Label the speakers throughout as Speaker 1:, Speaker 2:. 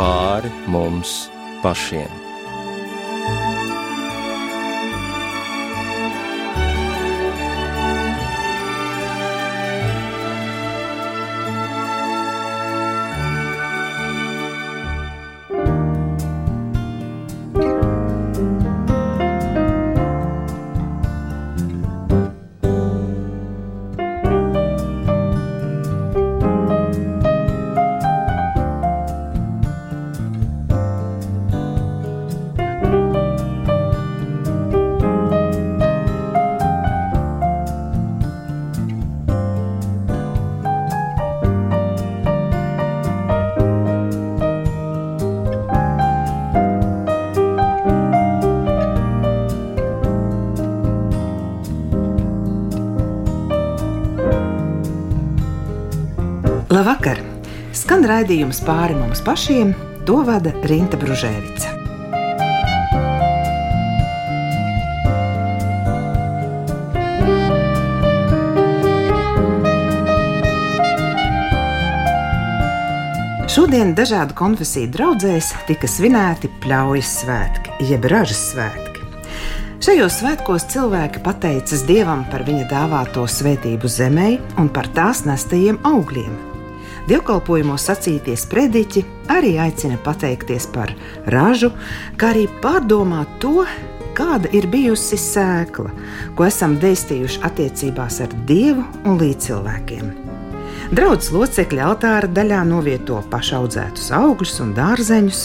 Speaker 1: pāri mums pašiem.
Speaker 2: Raidījums pāri mums pašiem, to vada Rīta Brunēvica. Šodien dažādu konfesiju draugzēs tika svinēti pļaujas svētki, jeb ražas svētki. Šajos svētkos cilvēki pateicas Dievam par viņa dāvāto svētību zemē un par tās nestajiem augļiem, Dievkalpojumos sacītie sprediķi arī aicina pateikties par ražu, kā arī pārdomāt to, kāda ir bijusi sēkla, ko esam dēstījuši attiecībās ar Dievu un līdzcilvēkiem. Draudzes locekļi altāra daļā novieto pašaudzētus augļus un dārzeņus,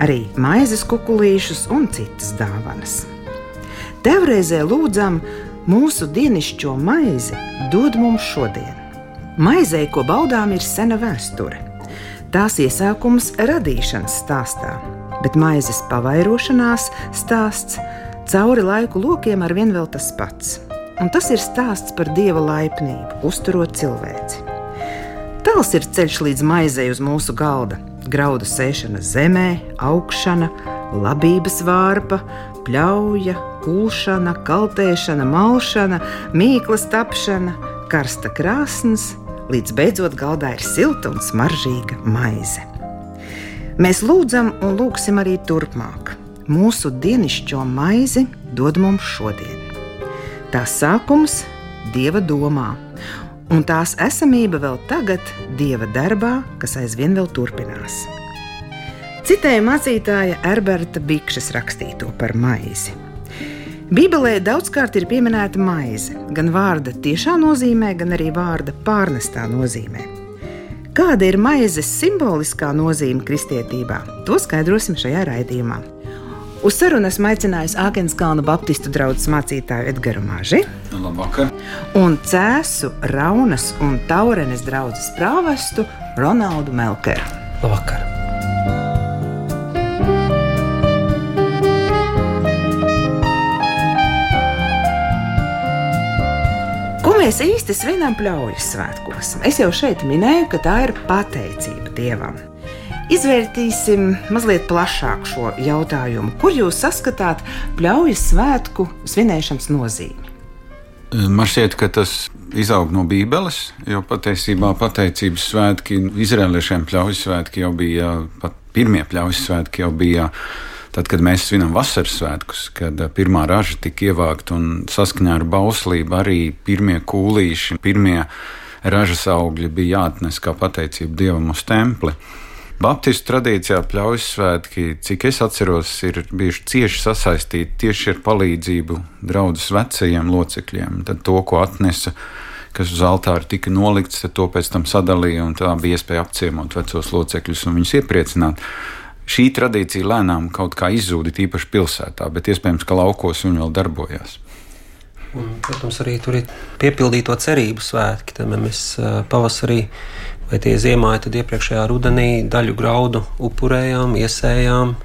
Speaker 2: arī maizes kukurūzus un citas dāvanas. Tevreizē lūdzam mūsu dienascho maizi dod mums šodien. Maizei, ko baudām, ir sena vēsture. Tās iesākums radīšanas stāstā, bet maizes pavairošanās stāsts cauri laiku lokiem ar vien vēl tas pats. Un tas ir stāsts par dieva laipnību, uzturot cilvēci. Tāls ir ceļš līdz maizei uz mūsu galda, graudu sēšana zemē, augšana, labības vārpa, pļauja, kūšana, kaltēšana, malšana, mīklas tapšana, karsta krāsnes, līdz beidzot galdā ir silta un smaržīga maize. Mēs lūdzam un lūgsim arī turpmāk. Mūsu dienascho maizi dod mums šodien. Tās sākums Dieva domā, un tās esamība vēl tagad Dieva darbā, kas aizvien vēl turpinās. Citēja mācītāja Erberta Bikšas rakstīto par maizi. Bībelē daudzkārt ir pieminēta maize, gan vārda tiešā nozīmē, gan arī vārda pārnestā nozīmē. Kāda ir maizes simboliskā nozīme kristietībā? To skaidrosim šajā raidījumā. Uz sarunu esmu aicinājis Āgānskalna Baptistu draugu mācītāju Edgars Maži.
Speaker 3: Labvakar!
Speaker 2: Un Cēsu, Raunas un Taurenes draugu prāvestu Ronaldu Melkeru.
Speaker 4: Labvakar!
Speaker 2: Mēs īsti svinam pļaujas svētkos? Es jau šeit minēju, ka tā ir pateicība Dievam. Izvērtīsim mazliet plašāk šo jautājumu. Kur jūs saskatāt pļaujas svētku svinēšanas nozīmi?
Speaker 3: Man šķiet, ka tas izaug no Bībeles, jo patiesībā pateicības svētki izrēliešiem pļaujas svētki jau bija, pat pirmie pļaujas svētki jau bija Tad, kad mēs svinam vasaras svētkus, kad eh, pirmā raža tika ievākta un saskaņā ar bauslību arī pirmie kūlīši, pirmie ražas augļi bija jāatnes kā pateicība Dievam uz templi. Baptistu tradīcijā pļaujas svētki, cik es atceros, ir bijuši cieši sasaistīti tieši ar palīdzību draudzes vecajiem locekļiem. Tad to, ko atnesa, kas uz altāra tika nolikts, to pēc tam sadalīja, un tā bija iespēja apciemot vecos locekļus un viņus iepriecināt šī tradīcija lēnām kaut kā izzūda, īpaši pilsētā, bet iespējams, ka laukos viņa vēl darbojās.
Speaker 4: Un, protams, arī tur ir piepildīto cerību svētki. Tad mēs pavasarī vai tie ziemā, tad iepriekšējā rudenī daļu graudu upurējām, iesējām.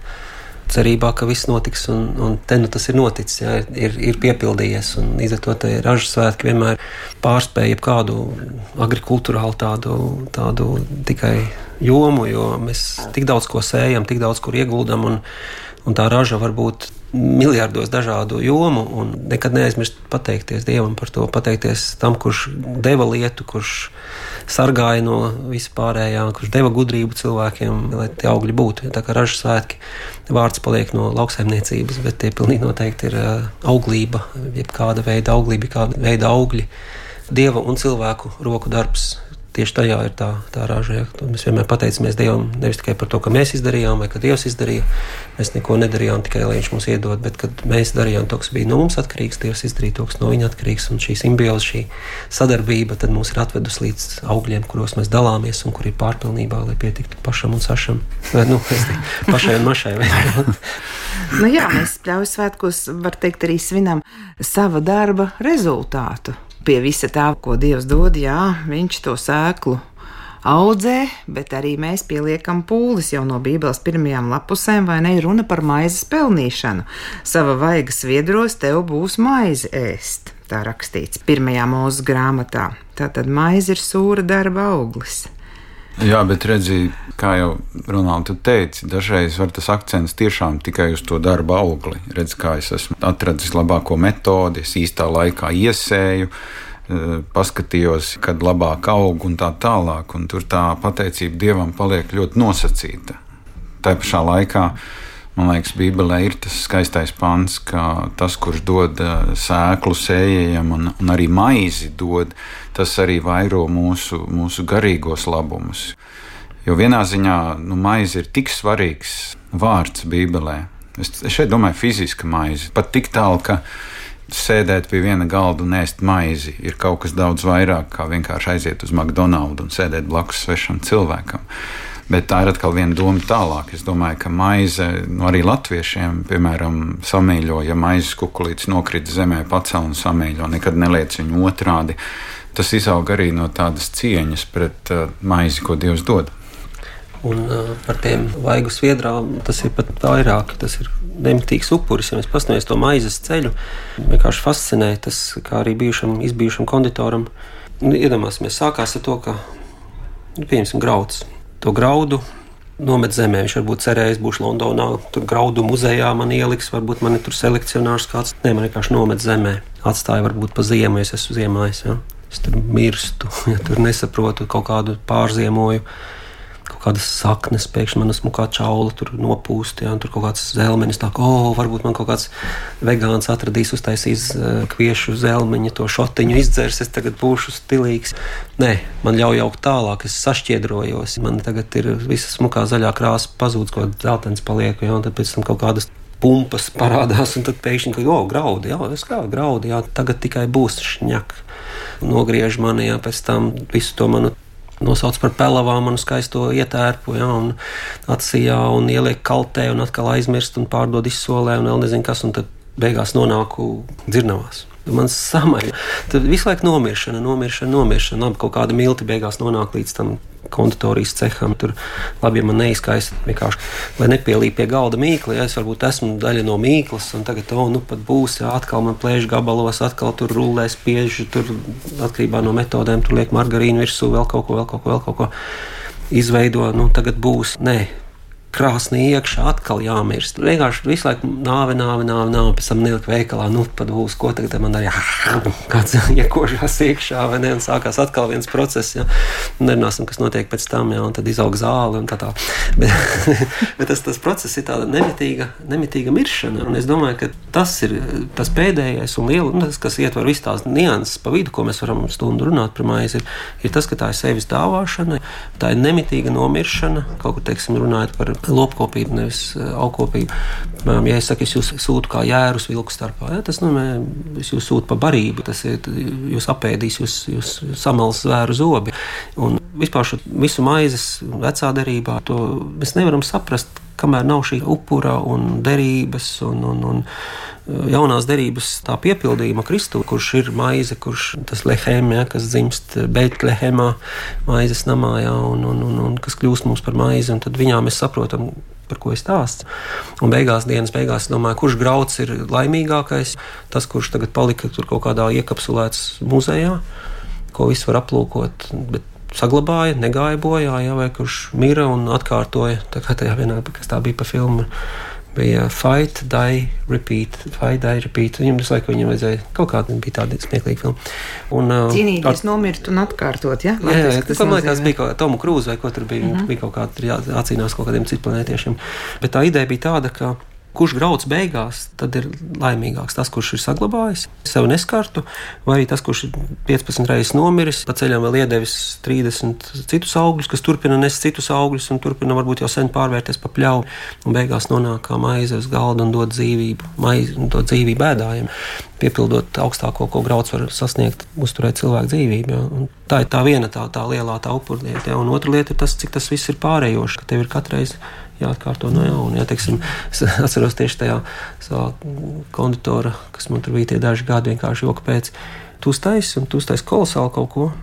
Speaker 4: Cerībā, ka viss notiks, un, un te nu tas ir noticis, jā, ir, ir piepildījies. Līdz ar to ražas svētki vienmēr pārspēja kādu agrikultūrālu tādu, tādu tikai jomu, jo mēs tik daudz ko sējam, tik daudz kur ieguldam, un, un tā raža var būt miljardos dažādu jomu, un nekad neaizmirst pateikties Dievam par to, pateikties tam, kurš deva lietu, kurš sargāja no vispārējā, kurš deva gudrību cilvēkiem, lai tie augļi būtu. Tā kā ražas svētki vārds paliek no lauksaimniecības, bet tie pilnīgi noteikti ir auglība, jebkāda veida auglība, kāda veida augļi. Dieva un cilvēku roku darbs tieši tajā ir tā, tā raža. Ja. Mēs vienmēr pateicamies Dievam nevis tikai par to, ka mēs izdarījām, vai ka Dievs izdarīja. Mēs neko nedarījām tikai, lai Viņš mums iedod, bet kad mēs darījām to, kas bija no mums atkarīgs, Dievs izdarīja to, kas no viņa atkarīgs. Un šī simbioze, šī sadarbība tad mūs ir atvedusi līdz augļiem, kuros mēs dalāmies un kur ir pārpilnībā, lai pietiktu pašam un sašam. Vai, nu, pašai un mašai.
Speaker 2: nu jā, mēs pļauju svētkos, var teikt, arī svinam sava darba rezultātu pie visa tā, ko Dievs dod, jā, viņš to sēklu audzē, bet arī mēs pieliekam pūles jau no Bībeles pirmajām lapusēm, vai ne runa par maizes pelnīšanu. Sava vaiga sviedros tev būs maize ēst. Tā rakstīts pirmajā mūža grāmatā. Tā tad maize ir sūra darba auglis.
Speaker 3: Jā, bet redziet, kā jau Ronalds teica, dažreiz var tas akcents tiešām tikai uz to darba augli. Redz, kā es esmu atradzis labāko metodi, es īstā laikā iesēju, eh, paskatījos, kad labāk aug un tā tālāk. Un tur tā pateicība Dievam paliek ļoti nosacīta. Tā pašā laikā Man liekas, Bībelē ir tas skaistais pants, ka tas, kurš dod eh, sēklu sējējam un, un arī maizi dod, tas arī vairo mūsu, mūsu garīgos labumus. Jo vienā ziņā nu, maize ir tik svarīgs vārds Bībelē. Es šeit domāju, fiziska maize. Pat tik tālu, ka sēdēt pie viena galda un ēst maizi ir kaut kas daudz vairāk nekā vienkārši aiziet uz McDonald's un sēdēt blakus svešam cilvēkam. Bet tā ir atkal viena doma tālāk. Es domāju, ka maize nu, arī latviešiem, piemēram, samīļo, ja maizes kukurītis nokrīt zemē, pacēl un samīļo, nekad neliec viņu otrādi. Tas izaug arī no tādas cieņas pret uh, maizi, ko Dievs dod.
Speaker 4: Un uh, par tiem vaigu sviedrām tas ir pat vairāk. Tas ir nemitīgs upuris. Ja mēs paskatāmies to maizes ceļu, vienkārši fascinē tas, kā arī bijušam, izbijušam konditoram. Nu, iedomāsimies, sākās ar to, ka, nu, pieņemsim, grauds to graudu nomet zemē. Viņš varbūt cerējis, būs Londonā, tur graudu muzejā man ieliks, varbūt man ir tur selekcionārs kāds. Nē, man vienkārši nomet zemē. Atstāja varbūt pa ziemu, ja es esmu ziemājis. Ja? Es tur mirstu, ja tur nesaprotu kaut kādu pārziemoju kādas saknes, pēkšņi man esmu kā čaula tur nopūst, ja, un tur kaut kāds zelmenis, tā kā, oh, varbūt man kaut kāds vegāns atradīs, uztaisīs uh, kviešu zelmeņu, to šotiņu izdzers, es tagad būšu stilīgs. Nē, man ļauj jaukt tālāk, es sašķiedrojos, man tagad ir visa smukā zaļā krāsa pazūd, ko dzeltens paliek, ja, un tad pēc tam kaut kādas pumpas parādās, un tad pēkšņi, ka, oh, graudi, jā, es kā graudi, jā, tagad tikai būs šņak. Nogriež mani, jā, pēc tam visu to manu nosauc par pelavām un skaisto ietērpu, ja, un atsijā un ieliek kaltē un atkal aizmirst un pārdod izsolē un vēl nezinu kas, un tad beigās nonāku dzirnavās. Man samaļ. Tad visu laiku nomiršana, nomiršana, nomiršana. Labi, kaut kāda milti beigās nonāk līdz tam konditorijas ceham. Tur labi, ja man neizskaista vienkārši, lai nepielīp pie galda mīkla. Ja es varbūt esmu daļa no mīklas, un tagad, oh, nu pat būs, jā, atkal man plēš gabalos, atkal tur rullēs pieži, tur atkarībā no metodēm, tur liek margarīnu virsū, vēl kaut ko, vēl kaut ko, vēl kaut ko. Izveido, nu tagad būs, nē, krāsnī iekšā, atkal jāmirst. Vienkārši visu laiku nāve, nāve, nāve, nāve pēc tam nelikt veikalā, nu, pat būs, ko tagad man darīja. Kāds iekožās iekšā, vai ne, un sākās atkal viens process, ja. Nerunāsim, kas notiek pēc tam, ja, un tad izaug zāle un tā tā. Bet, bet tas, tas process ir tāda nemitīga, nemitīga miršana, un es domāju, ka tas ir tas pēdējais un liela, un tas, kas ietver visu tās nianses pa vidu, ko mēs varam stundu runāt, pirmais ir, ir tas, ka tā ir sevis dāvāšana, tā ir nemitīga nomiršana, kaut kur, teiksim, runājot par lopkopību, nevis eh, augkopību. Piemēram, ja es saku, es jūs sūtu kā jērus vilku starpā, ja, tas nozīmē, es jūs sūtu pa barību, tas ir, jūs apēdīs, jūs, jūs samals zvēru zobi. Un vispār šo visu maizes vecā derībā, to mēs nevaram saprast, kamēr nav šī upura un derības un, un, un jaunās derības tā piepildījuma Kristu, kurš ir maize, kurš tas lehem, ja, kas dzimst Beitlehemā, maizes namā, ja, un, un, un, un kas kļūst mums par maizi, un tad viņā mēs saprotam, par ko ir stāsts. Un beigās, dienas beigās, domāju, kurš grauds ir laimīgākais, tas, kurš tagad palika tur kaut kādā iekapsulēts muzejā, ko viss var aplūkot. Bet saglabāja, negāja bojā, ja, vai kurš mira un atkārtoja. Tā kā tajā vienā, kas tā bija pa filmu bija fight, die, repeat, fight, die, repeat. Viņam visu laiku viņam vajadzēja kaut kāda bija tāda smieklīga filma.
Speaker 2: Un, uh, Cīnīties, ar... nomirt un atkārtot, ja?
Speaker 4: Jā, jā, tas man liekas, bija kaut kā Tomu Krūze vai ko tur bija, mm -hmm. bija kaut kāda jācīnās kaut kādiem citplanētiešiem. Bet tā ideja bija tāda, ka kurš brauc beigās, tad ir laimīgāks tas, kurš ir saglabājis sev neskartu, vai tas, kurš ir 15 reizes nomiris, pa ceļam vēl iedevis 30 citus augļus, kas turpina nest citus augļus un turpina varbūt jau sen pārvērties pa pļauju, un beigās nonāk kā maize uz galda un dod dzīvību, maize, dod dzīvību ēdājiem, piepildot augstāko, ko grauds var sasniegt, uzturēt cilvēku dzīvību. Ja. Tā ir tā viena tā, tā lielā tā upurlieta, ja. un otra lieta ir tas, cik tas viss ir pārējoši, ka tev ir katreiz jāatkārto no jauna. Ja, teiksim, es atceros tieši tajā savā konditorā, kas man tur bija tie daži gadi, vienkārši joka pēc. Tu uztaisīji, un tu uztaisīji kolosāli kaut ko.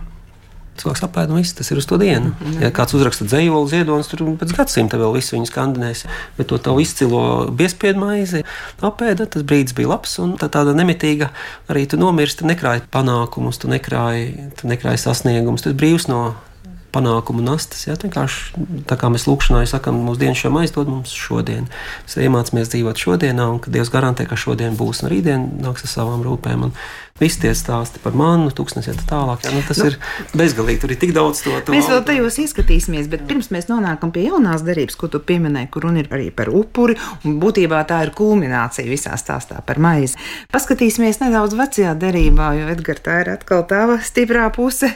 Speaker 4: Cilvēks apēda, un viss tas ir uz to dienu. Mm. Ja kāds uzraksta dzējoli, ziedonis, tur pēc gadsimta vēl visu viņu skandinēs, bet to tavu izcilo piespiedu maizi apēda, tas brīdis bija labs, un tā tāda nemitīga arī tu nomirsti, nekrāji panākumus, tu nekrāji, tu nekrāji sasniegumus, tu esi brīvs no panākumu nastas. Ja? Vienkārši tā kā mēs lūkšanā sakām, mūsu dienas šiem aizdod mums šodien. Mēs iemācāmies dzīvot šodienā, un Dievs garantē, ka šodien būs un rītdien nāks ar savām rūpēm. Un Visi tie stāsti par manu, tūkstnes iet tālāk. Jā, nu, tas nu, ir bezgalīgi. Tur ir tik daudz to. to
Speaker 2: mēs vēl tajos ieskatīsimies, bet pirms mēs nonākam pie jaunās derības, ko tu pieminēji, kur runa ir arī par upuri, būtībā tā ir kulminācija visā stāstā par maizi. Paskatīsimies nedaudz vecajā derībā, jo Edgars tā ir atkal tava stiprā puse.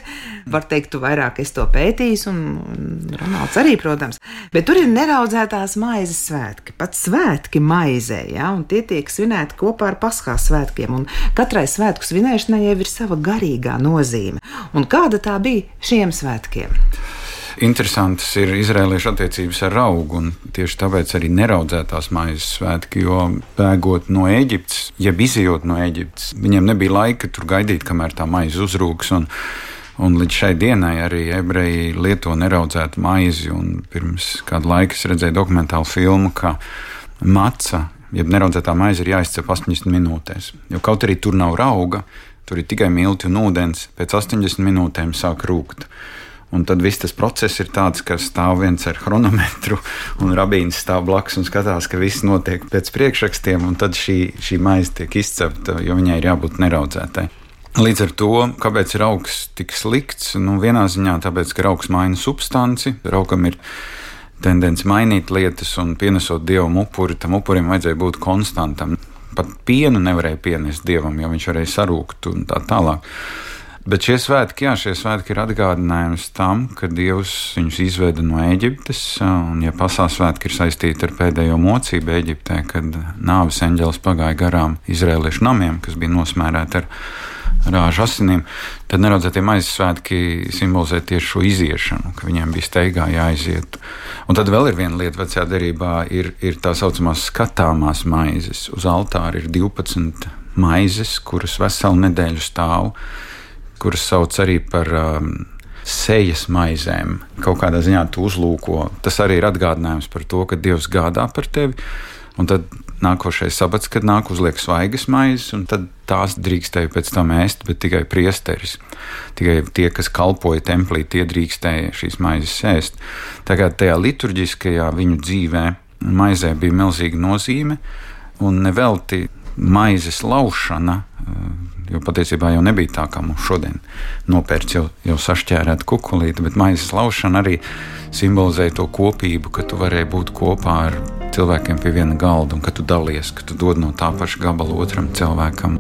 Speaker 2: Var teikt, tu vairāk esi to pētījis, un, un Ronalds arī, protams. Bet tur ir neraudzētās maizes svētki, pat svētki maizē, ja, un tie tiek svinēti kopā ar paskās svētkiem. Un katrai svētku svinēšanai jau ir sava garīgā nozīme. Un kāda tā bija šiem svētkiem?
Speaker 3: Interesants ir izrēliešu attiecības ar augu, un tieši tāpēc arī neraudzētās maizes svētki, jo bēgot no Eģiptes, jeb izjūt no Eģiptes, viņiem nebija laika tur gaidīt, kamēr tā maize uzrūks. Un, un līdz šai dienai arī ebreji lieto neraudzētu maizi. Pirms kāda laika es redzēju dokumentālu filmu, ka maca jeb neraudzētā maize ir jāizcep 80 minūtēs. Jo kaut arī tur nav auga, tur ir tikai milti un ūdens, pēc 80 minūtēm sāk rūkt. Un tad viss tas process ir tāds, ka stāv viens ar chronometru, un rabīns stāv blakus un skatās, ka viss notiek pēc priekšrakstiem, un tad šī, šī maize tiek izcepta, jo viņai ir jābūt neraudzētai. Līdz ar to, kāpēc ir augs tik slikts, nu, vienā ziņā tāpēc, ka augs maina substanci, augam ir tendence mainīt lietas un pienesot dievam upuri, tam upurim vajadzēja būt konstantam. Pat pienu nevarēja pienest dievam, jo viņš varēja sarūkt un tā tālāk. Bet šie svētki, jā, šie svētki ir atgādinājums tam, ka Dievs viņus izveda no Eģiptes. Un, ja pasaules svētki ir saistīti ar pēdējo mocību Eģiptē, kad nāves eņģelis pagāja garām izrēliešu namiem, kas bija nosmērēti ar rāžu asinīm, tad neraudzētie maizes svētki simbolizē tieši šo iziešanu, ka viņiem bija steigā jāiziet. Un tad vēl ir viena lieta, vecajā derībā ir, ir tā saucamās skatāmās maizes. Uz altāra ir 12 maizes, kuras veselu nedēļu stāv, kuras sauc arī par um, sejas maizēm. Kaut kādā ziņā tu uzlūko. Tas arī ir atgādinājums par to, ka Dievs gādā par tevi. Un tad nākošais sabats, kad nāk uzliek svaigas maizes, un tad tās drīkstēja pēc tam ēst, bet tikai priesteris. Tikai tie, kas kalpoja templī, tie drīkstēja šīs maizes ēst. Tagad tajā liturģiskajā viņu dzīvē maizē bija milzīga nozīme, un nevelti maizes laušana Jo patiesībā jau nebija tā, kā mums šodien nopērts jau, jau sašķērēta kukurūza, bet maizes laušana arī simbolizēja to kopību, ka tu varēji būt kopā ar cilvēkiem pie viena galda un ka tu dalies, ka tu dod no tā paša gabala otram cilvēkam.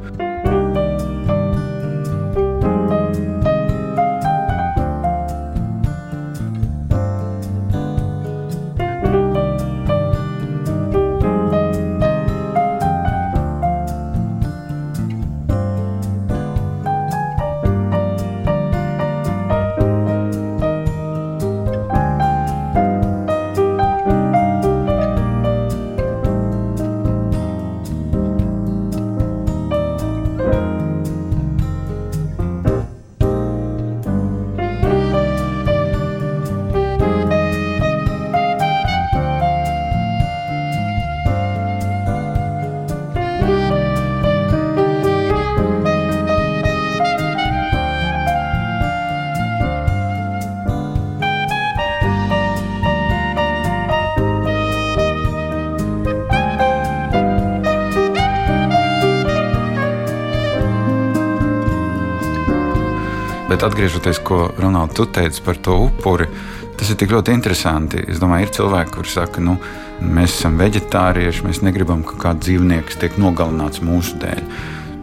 Speaker 3: Atgriežoties, ko Ronalds tu teici par to upuri, tas ir tik ļoti interesanti. Es domāju, ir cilvēki, kuriem saka, nu, mēs esam vegetārieši, mēs negribam, ka kāds dzīvnieks tiek nogalināts mūsu dēļ.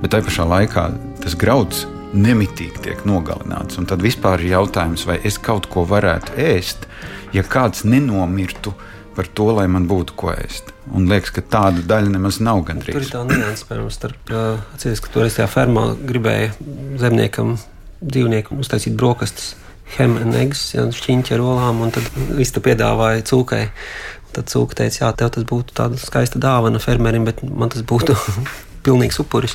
Speaker 3: Bet tajā pašā laikā tas grauds nemitīgi tiek nogalināts. Un tad vispār ir jautājums, vai es kaut ko varētu ēst, ja kāds nenomirtu par to, lai man būtu ko ēst. Un liekas, ka tāda daļa nemaz nav gandrīz.
Speaker 4: Tur ir tā nianses, piemēram, starp atceries, ka toreiz tajā fermā gribēja zemniekam, dzīvniekam uztaisīt brokastis. Hemēnegs, jau šķiņķa ar olām, un tad viss piedāvāja cūkai. Tad cūka teica, jā, tev tas būtu tāda skaista dāvana fermerim, bet man tas būtu pilnīgs upuris.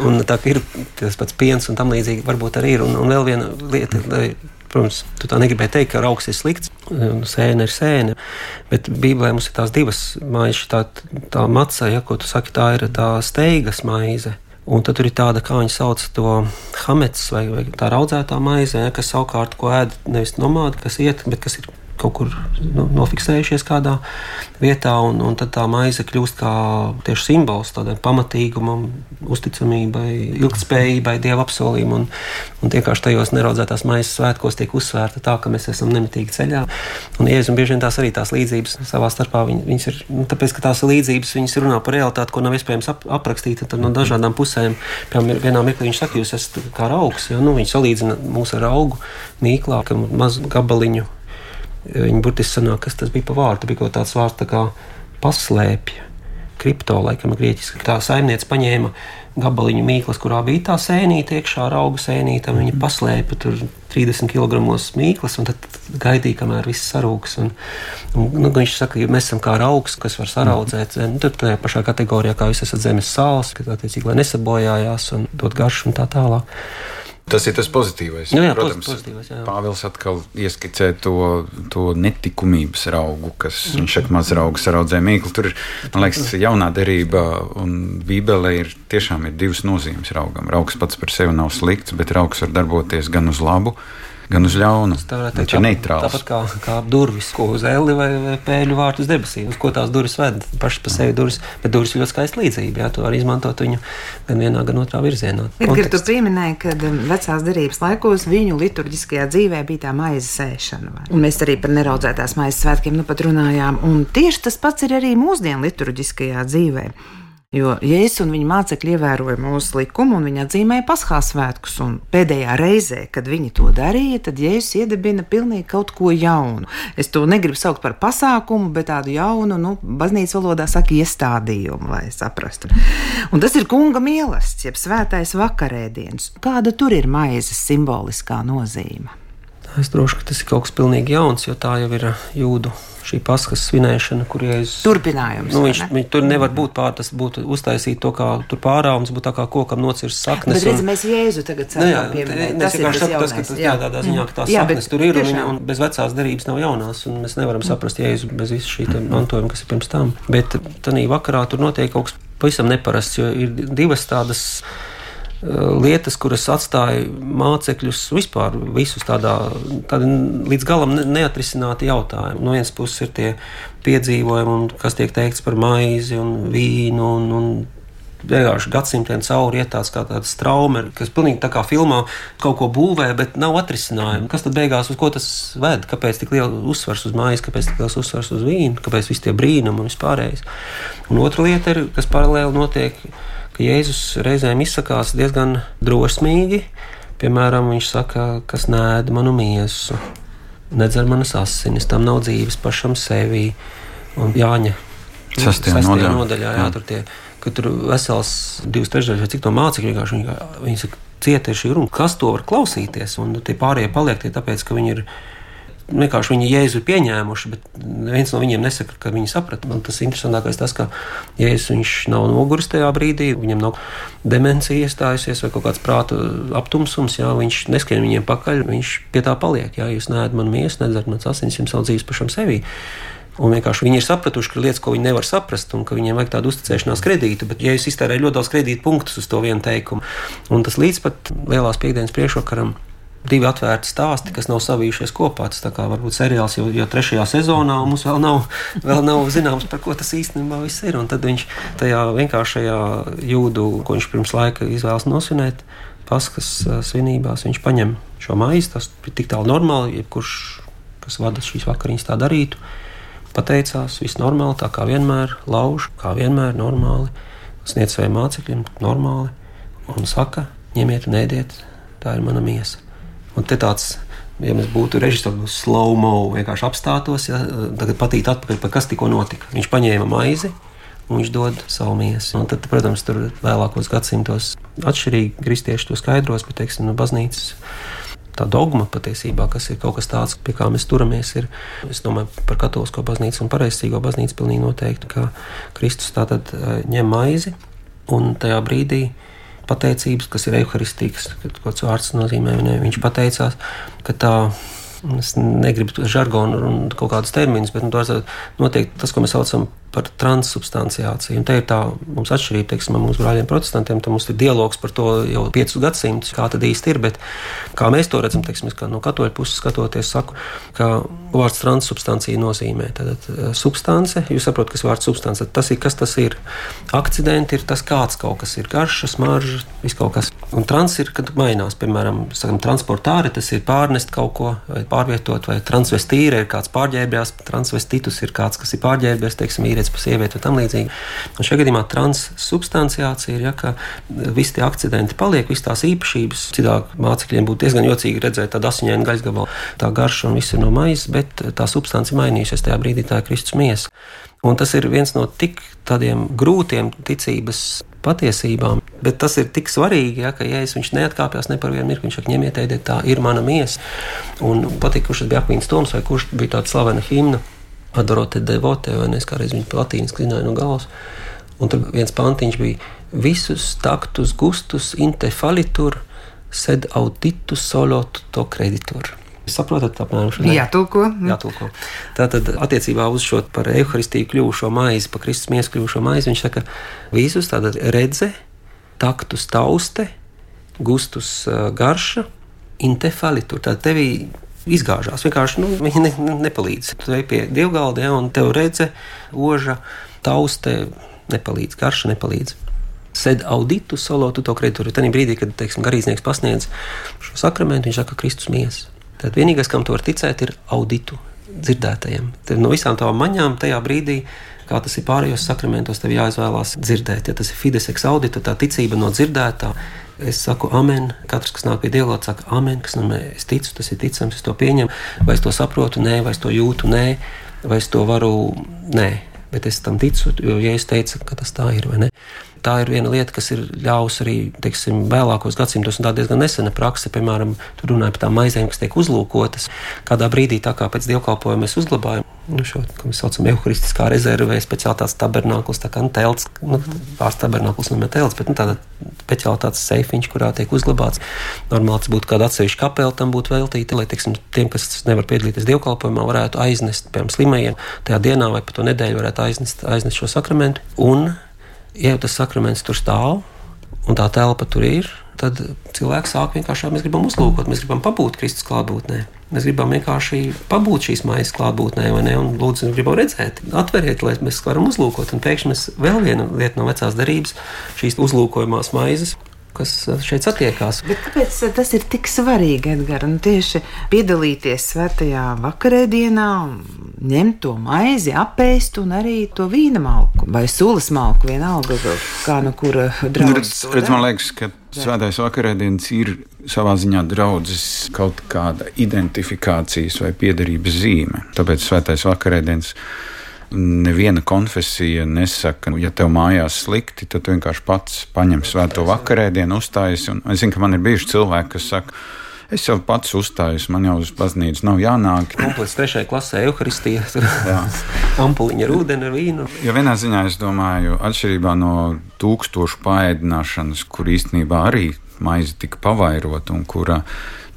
Speaker 4: Un tā ir tas pats piens un tam līdzīgi varbūt arī ir. Un, un vēl viena lieta, Protams, tu tā negribēji teikt, ka augs ir slikts, sēne ir sēne. Bet Bībelē mums ir tās divas maizes, tā, tā maca, ja, ko tu saki, tā ir tā steigas maize. Un tad tur ir tāda, kā viņi sauc to hamets, vai, vai tā audzētā maize, ja, kas savukārt ko ēd nevis nomādi, kas iet, bet kas ir kaut kur nu, nofiksējušies kādā vietā, un, un tad tā maize kļūst kā tieši simbols tādai pamatīgumam, uzticamībai, ilgspējībai, dieva apsolījumam. Un, un vienkārši tajos neraudzētās maizes svētkos tiek uzsvērta tā, ka mēs esam nemitīgi ceļā. Un Jēzus bieži vien tās arī tās līdzības savā starpā, viņ, viņas ir, nu, tāpēc, ka tās līdzības, viņas runā par realitāti, ko nav iespējams ap, aprakstīt no dažādām pusēm. Piemēram, vienā mirklī viņš saka, jūs esat kā augs, jo nu, viņš salīdzina mūs ar augu mīklā, ka mazu gabaliņu Viņa burtiski sanāk, kas tas bija pa vārdu. Bija kaut tāds vārds tā kā paslēpja. Kripto, laikam, grieķiski. Tā saimniece paņēma gabaliņu mīklas, kurā bija tā sēnīte, iekšā auga sēnīte. Viņa mhm. paslēpa tur 30 kg mīklas, un tad gaidīja, kamēr viss sarūks. Un, un, nu, viņš saka, ka mēs esam kā augs, kas var saraudzēt zemi. Tur tajā pašā kategorijā, kā jūs esat zemes sāls, ka tā attiecīgi, nesabojājās un dot garšu un tā tālāk.
Speaker 3: Tas ir tas pozitīvais.
Speaker 4: Nu, jā, Protams, pozitīvais, jā.
Speaker 3: Pāvils atkal ieskicē to, to netikumības augu, kas mm. viņš saka, maz augu saraudzē mīklu. Tur ir, man liekas, jaunā derība un bībelē ir tiešām ir divas nozīmes raugam. Raugs pats par sevi nav slikts, bet raugs var darboties gan uz labu, gan uz ļaunu. Viņš ir neitrāls.
Speaker 4: Tāpat kā, kā durvis, ko uz eli vai, vai pēļu vārtu uz debesīm, uz ko tās durvis ved. Pašas par sevi durvis, bet durvis ir ļoti skaista līdzība. Jā, tu vari izmantot viņu gan vienā, gan otrā virzienā.
Speaker 2: Ir, tu pieminēji, ka um, vecās derības laikos viņu liturģiskajā dzīvē bija tā maizes sēšana. Vai? Un mēs arī par neraudzētās maizes svētkiem nu pat runājām. Un tieši tas pats ir arī mūsdienu liturģiskajā dzīvē. Jo Jēzus un viņa mācekļi ievēroja mūsu likumu, un viņi atzīmēja paskās svētkus. Pēdējā reizē, kad viņi to darīja, tad Jēzus iedibina pilnīgi kaut ko jaunu. Es to negribu saukt par pasākumu, bet tādu jaunu, nu, baznīcas valodā saka, iestādījumu, lai saprastu. Un tas ir kunga mīlestības, jeb svētais vakarēdienas. Kāda tur ir maizes simboliskā nozīme?
Speaker 4: Es droši, ka tas ir kaut kas pilnīgi jauns, jo tā jau ir jūdu šī paskas svinēšana, kur
Speaker 2: jūs turpinājums.
Speaker 4: Nu, viņš, ne? tur nevar būt pār, tas būtu uztaisīt to, kā tur pārāums, būtu tā kā kokam nocirst saknes.
Speaker 2: Bet redz, un... mēs Jēzu tagad
Speaker 4: nu, jā, pieminēt. Tas ir tas jaunais. Tas, jā, tādā ziņā, ka tās jā, saknes tur ir, tiešām. un, un bez vecās darības nav jaunās, un mēs nevaram saprast Jēzu bez visu šī mantojuma, kas ir pirms tam. Bet tanī vakarā tur notiek kaut kas pavisam neparasts, jo ir divas tādas lietas, kuras atstāja mācekļus vispār visus tādā, tādā līdz galam neatrisināti jautājumi. No vienas puses ir tie piedzīvojumi, kas tiek teikts par maizi un vīnu un, un vienkārši gadsimtiem cauri iet tāds kā tāds traumas, kas pilnīgi tā kā filmā kaut ko būvē, bet nav atrisinājumu. Kas tad beigās uz ko tas ved? Kāpēc tik liela uzsvars uz mājas, kāpēc tik liels uzsvars uz vīnu, kāpēc visi tie brīnumi un vispārējais? Un otra lieta ir, kas paralēli notiek ka Jēzus reizēm izsakās diezgan drosmīgi. Piemēram, viņš saka, kas nēd manu miesu, nedzer manas asinis, tam nav dzīves pašam sevī. Un Jāņa
Speaker 3: sastajā nodaļā,
Speaker 4: nodaļā jā, jā. Tur, tie, tur vesels divas trešdaļas vai cik to mācekļu vienkārši viņi, viņi saka, cieta ir runa, kas to var klausīties, un tie pārējie paliek tie tāpēc, ka viņi ir vienkārši viņi Jēzu pieņēmuši, bet viens no viņiem nesaka, ka viņi saprata. Man tas interesantākais tas, ka Jēzus nav noguris tajā brīdī, viņam nav demencija iestājusies vai kaut kāds prāta aptumsums, jā, viņš neskrien viņiem pakaļ, viņš pie tā paliek. Jā, jūs neēdat man miesu, nedzerat man asins, jums savu dzīves pašam sevi. Un vienkārši viņi ir sapratuši, ka ir lietas, ko viņi nevar saprast, un ka viņiem vajag tādu uzticēšanās kredītu. Bet, ja jūs iztērējat ļoti daudz kredītu punktus uz to vienu teikumu, un tas līdz pat lielās piekdienas priekšvakaram divi atvērti stāsti, kas nav savijušies kopā. Tas kā varbūt seriāls jau, jau trešajā sezonā, un mums vēl nav, vēl nav zināms, par ko tas īstenībā viss ir. Un tad viņš tajā vienkāršajā jūdu, ko viņš pirms laika izvēlas nosvinēt, paskas svinībās, viņš paņem šo maizi. Tas ir tik tālu normāli, jebkurš, kas vada šīs vakariņas, tā darītu. Pateicās, viss normāli, tā kā vienmēr, lauž, kā vienmēr, normāli. Sniedz saviem mācekļiem, normāli. Un saka, ņemiet un ēdiet, tā ir mana miesa. Un te tāds ja mēs būtu režisori slow-mo, vienkārši apstātos, ja, tagad patīt atpakaļ, pa kas tikko notika. Viņš paņēma maizi. Viņš dod savu miesu. Un tad, protams, tur vēlākos gadsimtos atšķirīgi kristieši to skaidros, bet, teiksim, no baznīcas tā dogma patiesībā, kas ir kaut kas tāds, pie kā mēs turamies, ir, es domāju, par katolisko baznīcu un pareizsīgo baznīcu pilnīgi noteikti, ka Kristus tātad ņem maizi un tajā brīdī pateicības, kas ir evaharistīgas, kad kāds vārds nozīmē, ne, viņš pateicās, ka tā. Es negribu žargonu un kaut kādus terminus, bet nu, notiek tas, ko mēs saucam par transsubstanciāciju. Un te ir tā mums atšķirība, teiksim, mūsu brāļiem protestantiem. Tad mums ir dialogs par to jau piecus gadsimtus, kā tad īsti ir. Bet kā mēs to redzam, teiksim, no katoļa puses skatoties, saku, ka vārds transsubstancija nozīmē tātad eh, substance. Jūs saprotat, kas vārds substance. Tas ir kas tas ir. Akcidenti ir tas, kāds kaut kas ir garša, smarža, viss kaut kas. Un trans ir, kad mainās, piemēram, sakam, transportāri, tas ir pārnest kaut ko vai pārvietot, vai transvestīri ir kāds pārģērbjās, transvestitus ir kāds, kas ir pārģērbies, teiksim, ir vīrietis par sievieti un tam līdzīgi. Un šajā gadījumā transsubstanciācija ir, ja, ka visi tie akcidenti paliek, visas tās īpašības. Citāk mācekļiem būtu diezgan jocīgi redzēt tādu asiņainu gaļasgabalu, tā garša un viss ir no maizes, bet tā substance mainījusies tajā brīdī, tā ir Kristus miesa. Un tas ir viens no tik tādiem grūtiem ticības patiesībām, bet tas ir tik svarīgi, ja, ka Jēzus viņš neatkāpjas ne par vienu mirkli. Viņš saka, ņemiet, ēdiet, tā ir mana miesa. Un tas bija Akvīns Toms vai kurš bija tāda slavena himna Adorote devote, vai ne? Kādreiz viņa latīniski zināja no galvas. Un tur viens pantiņš bija visus taktus gustus inte falitur, sed auditus solo to kreditur. Jūs saprotat, apmēram šo
Speaker 2: jātulko.
Speaker 4: jātulko. Tātad, attiecībā uz šo par evaharistiju kļuvušo maizi, par Kristus miesu kļuvušo maizi, viņš saka, visus tātad redze, taktus tauste, gustus garša, intefalitur. Tātad tevī izgāžās. Vienkārši nu, viņi ne, ne, nepalīdz. Tu ej pie dievgalda, ja, un tev redze, oža, tauste nepalīdz, garša nepalīdz. Sēd auditu solo, tu to kreditūru. Tad brīdī, kad teiksim, garīdznieks pasniedz šo sakramentu, viņš saka, Kristus miesa. Tad vienīgais, kam to var ticēt, ir auditu dzirdētajiem. Tad no visām tām maņām tajā brīdī kā tas ir pārējos sakramentos, tev jāizvēlās dzirdēt. Ja tas ir fides ex audita, tā ticība no dzirdētā, Es saku, amen. Katrs, kas nāk pie Dieva, saka, amen. Kas, nu, es ticu, tas ir ticams, es to pieņemu. Vai es to saprotu, nē, vai es to jūtu, nē, vai es to varu, nē. Bet es tam ticu, jo ja es teicu, ka tas tā ir? Tā ir viena lieta, kas ir ļāvusi arī teiksim, vēlākos gadsimtos, un tā diezgan nesena praksa. Piemēram, tur runāja par tām maizēm, kas tiek uzlūkotas. Kādā brīdī, tā kā pēc dievkalpojuma mēs uzglabājam nu, šo, ko mēs saucam, evaharistiskā rezervē, speciāli tāds tabernāklis, tā kā nu, telts, nu, pāris tabernāklis, nu, ne telts, bet nu, tāda speciāli tāds seifiņš, kurā tiek uzglabāts. Normāli tas būtu kāda atsevišķa kapela tam būtu veltīta, lai, teiksim, tiem, kas nevar piedalīties dievkalpojumā, varētu aiznest, piemēram, slimajiem tajā dienā vai pa to nedēļu varētu aiznest, aiznest šo sakramentu. Un ja jau tas sakraments tur stāv un tā telpa tur ir, tad cilvēks sāk vienkārši mēs gribam uzlūkot, mēs gribam pabūt Kristus klātbūtnē. Mēs gribam vienkārši pabūt šīs maizes klātbūtnē, vai ne? Un lūdzu, gribam redzēt, atveriet, lai mēs varam uzlūkot. Un pēkšņi mēs vēl viena lieta no vecās darības, šīs uzlūkojumās maizes, kas eh, šeit satiekās.
Speaker 2: Bet kāpēc eh, tas ir tik svarīgi, Edgars? Nu, tieši piedalīties svētajā vakarēdienā, ņemt to maizi, apēst un arī to vīna malku vai sulas malku, vienalga, kā no kura draudzes.
Speaker 3: Nu, redz, man liekas, ka svētais vakarēdienas ir savā ziņā draudzes kaut kāda identifikācijas vai piederības zīme. Tāpēc svētais vakarēdienas Neviena konfesija nesaka, ja tev mājās slikti, tad tu vienkārši pats paņem svēto vakarēdienu, uzstājas. Es zinu, ka man ir bijuši cilvēki, kas saka, Es jau pats uzstājos, man jau uz baznīcu nav jānāk.
Speaker 4: Komplekss trešajā klasē, evaharistija, ampuliņa ar ūdeni, ar vīnu.
Speaker 3: Jo vienā ziņā es domāju, atšķirībā no tūkstošu paēdināšanas, kur īstenībā arī maize tika pavairota un kura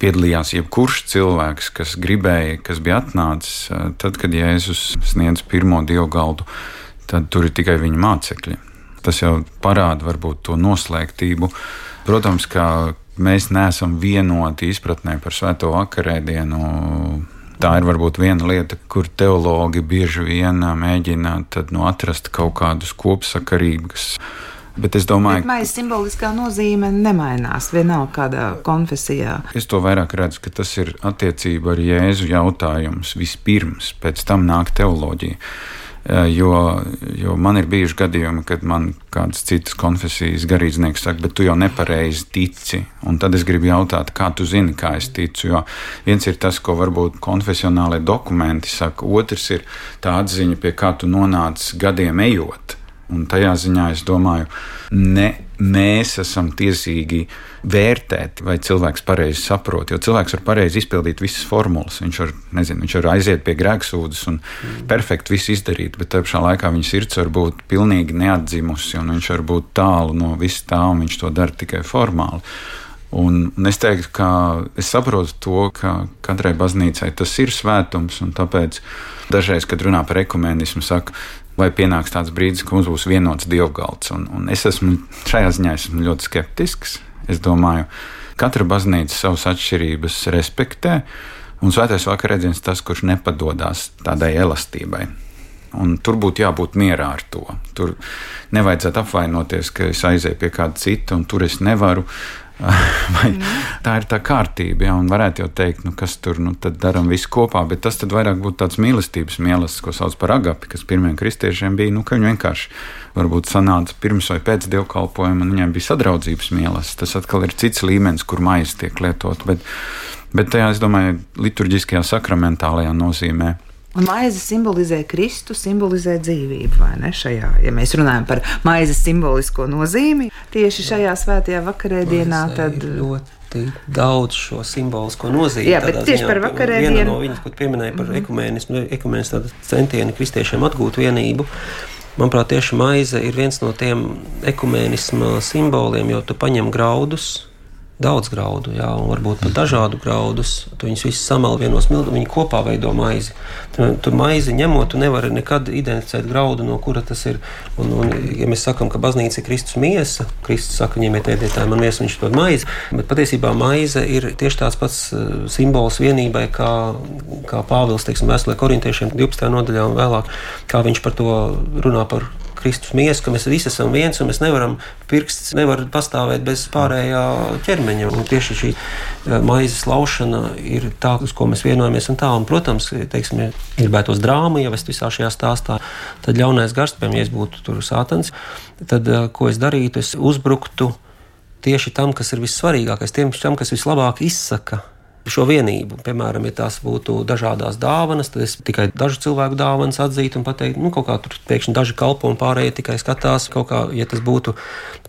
Speaker 3: piedalījās jebkurš cilvēks, kas gribēja, kas bija atnācis, tad, kad Jēzus sniedz pirmo dievgaldu, tad tur ir tikai viņa mācekļi. Tas jau parāda varbūt to noslēgtību. Protams, ka mēs neesam vienoti izpratnē par svēto vakarēdienu. Tā ir varbūt viena lieta, kur teologi bieži vien mēģina nu, atrast kaut kādus kopsakarības Bet es domāju,
Speaker 2: ka maisa simboliskā nozīme nemainās vienalga kādā konfesijā.
Speaker 3: Es to vairāk redzu, ka tas ir attiecība ar Jēzu jautājums vispirms, pēc tam nāk teoloģija. Eh, jo, jo man ir bijuši gadījumi, kad man kādas citas konfesijas garīdznieks saka, bet tu jau nepareizi tici. Un tad es gribu jautāt, kā tu zini, kā es ticu. Jo viens ir tas, ko varbūt konfesionālai dokumenti saka, otrs ir tā atziņa, pie kā tu nonāc gadiem ejot. Un tajā ziņā es domāju, ne mēs esam tiesīgi vērtēt, vai cilvēks pareizi saprot. Jo cilvēks var pareizi izpildīt visas formulas. Viņš var, nezinu, viņš var aiziet pie grēksūdas un mm. perfekti visu izdarīt, bet tajā pašā laikā viņa sirds var būt pilnīgi neatdzimusi, un viņš var būt tālu no vis tā, un viņš to dara tikai formāli. Un, un es teiktu, ka es saprotu to, ka katrai baznīcai tas ir svētums, un tāpēc dažreiz, kad runā par ekumenismu, saka, vai pienāks tāds brīdis, ka mums būs vienots dievgalds. Un, un es esmu šajā ziņā esmu ļoti skeptisks. Es domāju, ka katra baznīca savas atšķirības respektē, un svētais vakarēdziens tas, kurš nepadodas tādai elastībai. Un tur būtu jābūt mierā ar to. Tur nevajadzētu apvainoties, ka es aizēju pie kāda cita, un tur es nevaru. Vai, mm. Tā ir tā kārtība, ja, un varētu jau teikt, nu, kas tur nu, darām visu kopā, bet tas vairāk būtu tāds mīlestības mīlestības, ko sauc par agapi, kas pirmiem kristiešiem bija. Nu, viņi vienkārši varbūt sanāca pirms vai pēc dievkalpojuma, un viņiem bija sadraudzības mīlestības. Tas atkal ir cits līmenis, kur maize tiek lietot. Bet, bet tajā, es domāju, liturģiskajā sakramentālajā nozīmē
Speaker 2: maize simbolizē Kristu, simbolizē dzīvību, vai ne? Šajā, ja mēs runājam par maizes simbolisko nozīmi tieši šajā svētajā vakarēdienā, tad
Speaker 4: ļoti daudz šo simbolisko nozīmi.
Speaker 2: Jā, bet tieši ziņā, par vakarēdienu.
Speaker 4: No viņas, ko pieminēja par mm -hmm. ekumēnismu, ekumēnismu centieni kristiešiem atgūt vienību. Manuprāt, tieši maize ir viens no tiem ekumēnisma simboliem, jo tu paņem graudus, daudz graudu, jā, un varbūt pat dažādu graudus. Tu viņus visus samal vienos mildos, viņi kopā veido maizi. Tu, tu maizi ņemot, tu nevari nekad identificēt graudu, no kura tas ir. Un, un, ja mēs sakām, ka baznīca ir Kristus miesa, Kristus saka, ņemiet, ēdiet, tā ir man miesa, viņš dod maizi. Bet patiesībā maize ir tieši tāds pats uh, simbols vienībai, kā, kā Pāvils, teiksim, vēstulē korintiešiem 12. nodaļā un vēlāk, kā viņš par to runā par Kristus miesu, ka mēs visi esam viens un mēs nevaram pirksts, nevar pastāvēt bez pārējā ķermeņa. Un tieši šī eh, maizes laušana ir tā, uz ko mēs vienojamies. Un tā, un, protams, teiksim, ja gribētos drāmu ievest visā šajā stāstā, tad ļaunais gars, piemēram, ja es būtu tur sātans, tad eh, ko es darītu? Es uzbruktu tieši tam, kas ir vissvarīgākais, tiem, kas vislabāk izsaka šo vienību. Piemēram, ja tās būtu dažādas dāvanas, tad es tikai dažu cilvēku dāvanas atzītu un pateiktu, nu, kaut kā tur pēkšņi daži kalpo un pārējie tikai skatās kaut kā, ja tas būtu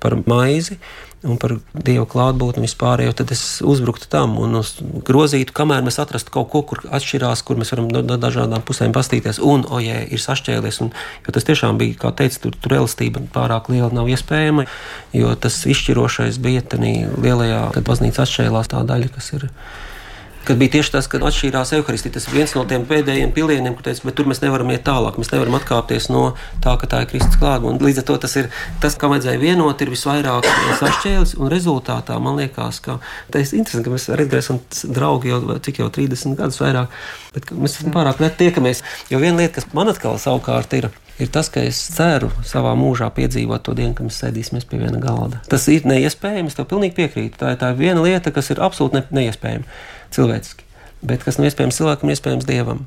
Speaker 4: par maizi. Un par dievu klātbūtni vispār, tad es uzbruktu tam un grozītu, kamēr mēs atrastu kaut ko, kur atšķirās, kur mēs varam no, dažādām pusēm pastīties. Un, ojē, ir sašķēlies. Un, jo tas tiešām bija, kā teicu, tur, tur elastība pārāk liela nav iespējama, jo tas izšķirošais bija tenī lielajā, kad baznīca atšķēlās tā daļa, kas ir kad bija tieši tas, ka atšķīrās evaharistija. Tas ir viens no tiem pēdējiem pilieniem, kur teica, bet tur mēs nevaram iet tālāk. Mēs nevaram atkāpties no tā, ka tā ir Kristus klātbūtne. Līdz ar to tas ir tas, kam vajadzēja vienot, ir visvairāk sašķēlis. Un rezultātā man liekas, ka tas ir interesanti, ka mēs esam draugi jau cik jau 30 gadus vairāk, bet mēs pārāk reti tiekamies. Jo viena lieta, kas man atkal savukārt ir ir tas, ka es ceru savā mūžā piedzīvot to dienu, kad mēs sēdīsimies pie viena galda. Tas ir neiespējami, es tev pilnīgi piekrītu. Tā ir tā viena lieta, kas ir absolūti ne, neiespējama cilvēciski, bet kas nav iespējams cilvēkam, iespējams dievam.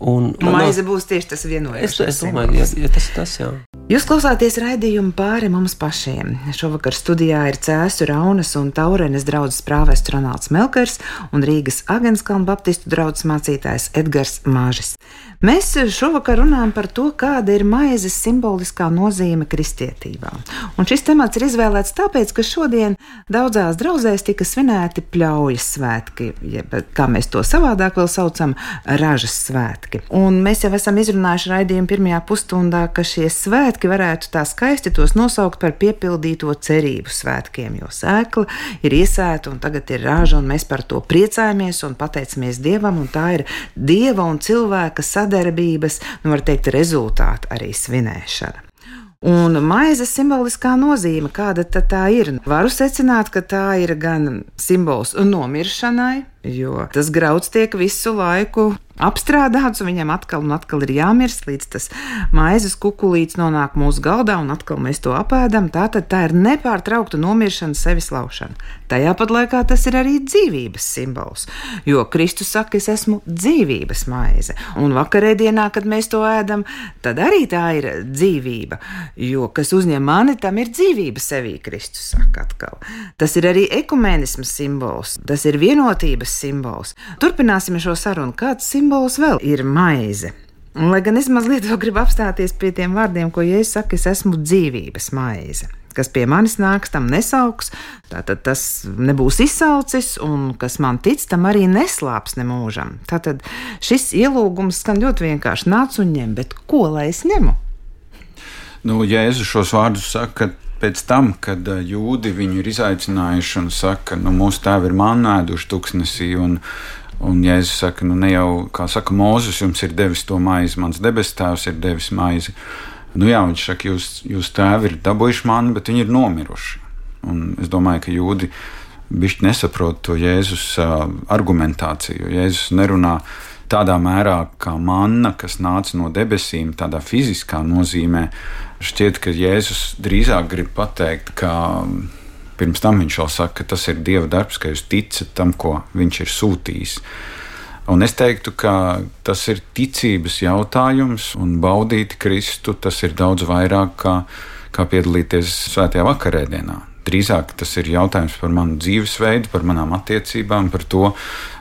Speaker 2: Un, Maize būs tieši tas vienojums.
Speaker 4: Es, es domāju, ja, ja tas ir tas, jā.
Speaker 2: Jūs klausāties raidījumu pāri mums pašiem. Šovakar studijā ir Cēzu Raunas un Taurenes draugs prāvests Ronalds Melkers un Rīgas Agenskalna baptistu draugs mācītājs Edgars Māžis. Mēs šovakar runājam par to, kāda ir maizes simboliskā nozīme kristietībā. Un šis temats ir izvēlēts tāpēc, ka šodien daudzās draudzēs tika svinēti pļaujas svētki, jeb kā mēs to savādāk vēl saucam, ražas svētki. Un mēs jau esam izrunājuši raidījumu pirmajā pusstundā, ka šie svētki varētu tā skaisti tos nosaukt par piepildīto cerību svētkiem, jo sēkla ir iesēta un tagad ir rāža, un mēs par to priecājamies un pateicamies Dievam, un tā ir Dieva un cilvēka sadarbības, nu, var teikt, rezultāta arī svinēšana. Un maizes simboliskā nozīme, kāda tā ir? Varu secināt, ka tā ir gan simbols nomiršanai, jo tas grauds tiek visu laiku apstrādāts, un viņam atkal un atkal ir jāmirst, līdz tas maizes kukurūzs nonāk mūsu galdā, un atkal mēs to apēdam. Tā tad tā ir nepārtraukta nomiršana, sevis laušana. Tajā pat laikā tas ir arī dzīvības simbols, jo Kristus saka, es esmu dzīvības maize. Un vakarēdienā, kad mēs to ēdam, tad arī tā ir dzīvība, jo kas uzņem mani, tam ir dzīvība sevī, Kristus saka atkal. Tas ir arī ekumenisms simbols, tas ir vienotības simbols. Turpināsim šo sarunu. Kāds simbols? Simbols vēl ir maize. Un, lai gan es mazliet vēl gribu apstāties pie tiem vārdiem, ko Jēzus saka, es esmu dzīvības maize. Kas pie manis nāks, tam nesauks, tātad tas nebūs izsaucis, un kas man tic, tam arī neslāps nemūžam. Tātad šis ielūgums skan ļoti vienkārši nāc un ņem, bet ko lai es ņemu?
Speaker 3: Nu, Jēzus šos vārdus saka pēc tam, kad jūdi viņu ir izaicinājuši un saka, nu, mūsu tēvi ir manēduši tuksnesī, un Un Jēzus saka, nu ne jau, kā saka, Mūzes jums ir devis to maizi, mans debes tēvs ir devis maizi. Nu jā, viņš saka, jūs, jūs tēvi ir dabūjuši mani, bet viņi ir nomiruši. Un es domāju, ka jūdi bišķi nesaprot to Jēzus uh, argumentāciju. Jēzus nerunā tādā mērā, kā manna, kas nāca no debesīm, tādā fiziskā nozīmē. Šķiet, ka Jēzus drīzāk grib pateikt, ka Pirms tam viņš vēl saka, ka tas ir Dieva darbs, ka jūs ticat tam, ko viņš ir sūtījis. Un es teiktu, ka tas ir ticības jautājums, un baudīt Kristu tas ir daudz vairāk kā, kā piedalīties svētajā vakarēdienā. Drīzāk tas ir jautājums par manu dzīvesveidu, par manām attiecībām, par to,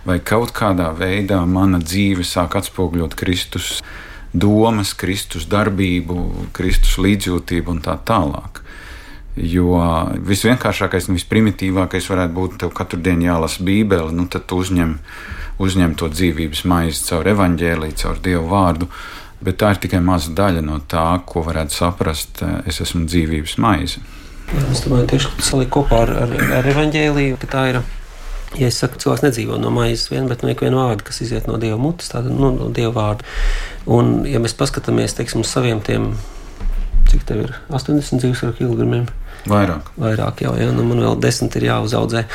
Speaker 3: vai kaut kādā veidā mana dzīve sāk atspoguļot Kristus domas, Kristus darbību, Kristus līdzjūtību un tā tālāk. Jo visvienkāršākais un visprimitīvākais varētu būt, tev katru dienu jālasa Bībele, nu tad tu uzņem, uzņem to dzīvības maizi caur evaņģēlīju, caur Dievu vārdu. Bet tā ir tikai maza daļa no tā, ko varētu saprast. Es esmu dzīvības maize.
Speaker 4: Jā, es domāju, tieši salikt kopā ar, ar, ar evaņģēlīju, ka tā ir. Ja es saku, cilvēks nedzīvo no maizes vien, bet no ikviena vārda, kas iziet no dieva mutes, tāda nu, no dieva vārda. Un, ja mēs paskatāmies teiksim, uz saviem tiem, cik tev ir 80 dzīves kilogramiem,
Speaker 3: Vairāk.
Speaker 4: Vairāk jau, ja nu man vēl desmit ir jāuzaudzē.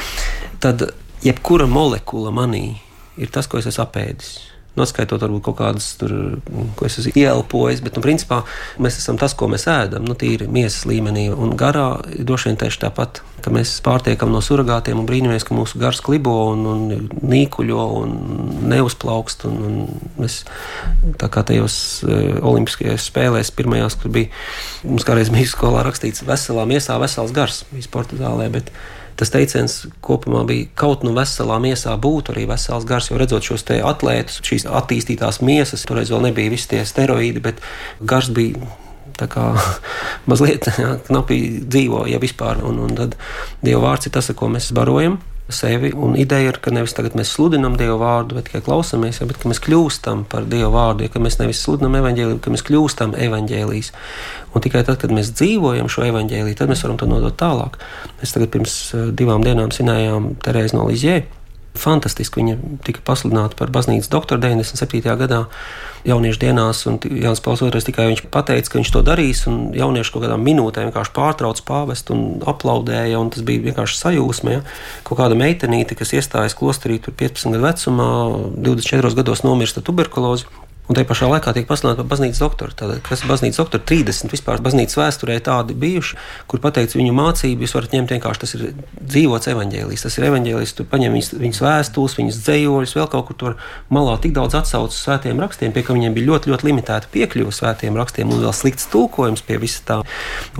Speaker 4: Tad jebkura molekula manī ir tas, ko es esmu apēdis. Noskaitot, varbūt kaut kādas tur, ko es esmu ieelpojis, bet, nu, principā, mēs esam tas, ko mēs ēdam, nu, tīri miesas līmenī. Un garā droši vien tieši tāpat, ka mēs pārtiekam no surrogātiem un brīnamies, ka mūsu gars klibo un, un nīkuļo un neuzplaukst. Un, un mēs, tā kā tajos uh, Olimpiskajās spēlēs, pirmajās, kur bija, mums kādreiz bija skolā rakstīts, veselā miesā vesels gars, bija sporta zālē. Bet, tas teiciens kopumā bija kaut nu veselā miesā būtu arī vesels gars, jo redzot šos te atlētus, šīs attīstītās miesas, toreiz vēl nebija visi tie steroīdi, bet gars bija. Tā kā mazliet knapi dzīvo, ja vispār. Un, un tad Dieva vārds ir tas, ar ko mēs barojam sevi. Un ideja ir, ka nevis tagad mēs sludinām Dievu vārdu, bet tikai klausamies, ja, bet ka mēs kļūstam par Dievu vārdu, ja ka mēs nevis sludinām evaņģēliju, bet ka mēs kļūstam evaņģēlijas. Un tikai tad, kad mēs dzīvojam šo evaņģēliju, tad mēs varam to nodot tālāk. Mēs tagad pirms eh, divām dienām svinējām Terēzi no Lizjē. Fantastiski viņa tika pasludināta par baznīcas doktoru 97. gadā jauniešu dienās, un Jānis Pauls II tikai viņš pateica, ka viņš to darīs, un jaunieši kaut kādām minūtēm vienkārši pārtrauc pāvestu un aplaudēja, un tas bija vienkārši sajūsmē. Ja? Kaut kāda meitenīte, kas iestājas klosterī 15 gadu vecumā, 24 gados nomirsta tuberkulozi. Un tajā pašā laikā tiek pasludināta par baznīcas doktoru. Tātad, kas ir baznīcas doktora? 30 vispār baznīcas vēsturē tādi bijuši, kur pateicis viņu mācību. Jūs varat ņemt vienkārši tas ir dzīvots evaņģēlijs. Tas ir evaņģēlijs, tu paņem viņas, viņas vēstules, viņas dzējoļus, vēl kaut kur tur malā tik daudz atsaucas uz svētiem rakstiem, pie ka viņiem bija ļoti, ļoti limitēta piekļuve svētiem rakstiem un vēl slikts tulkojums pie visa tā.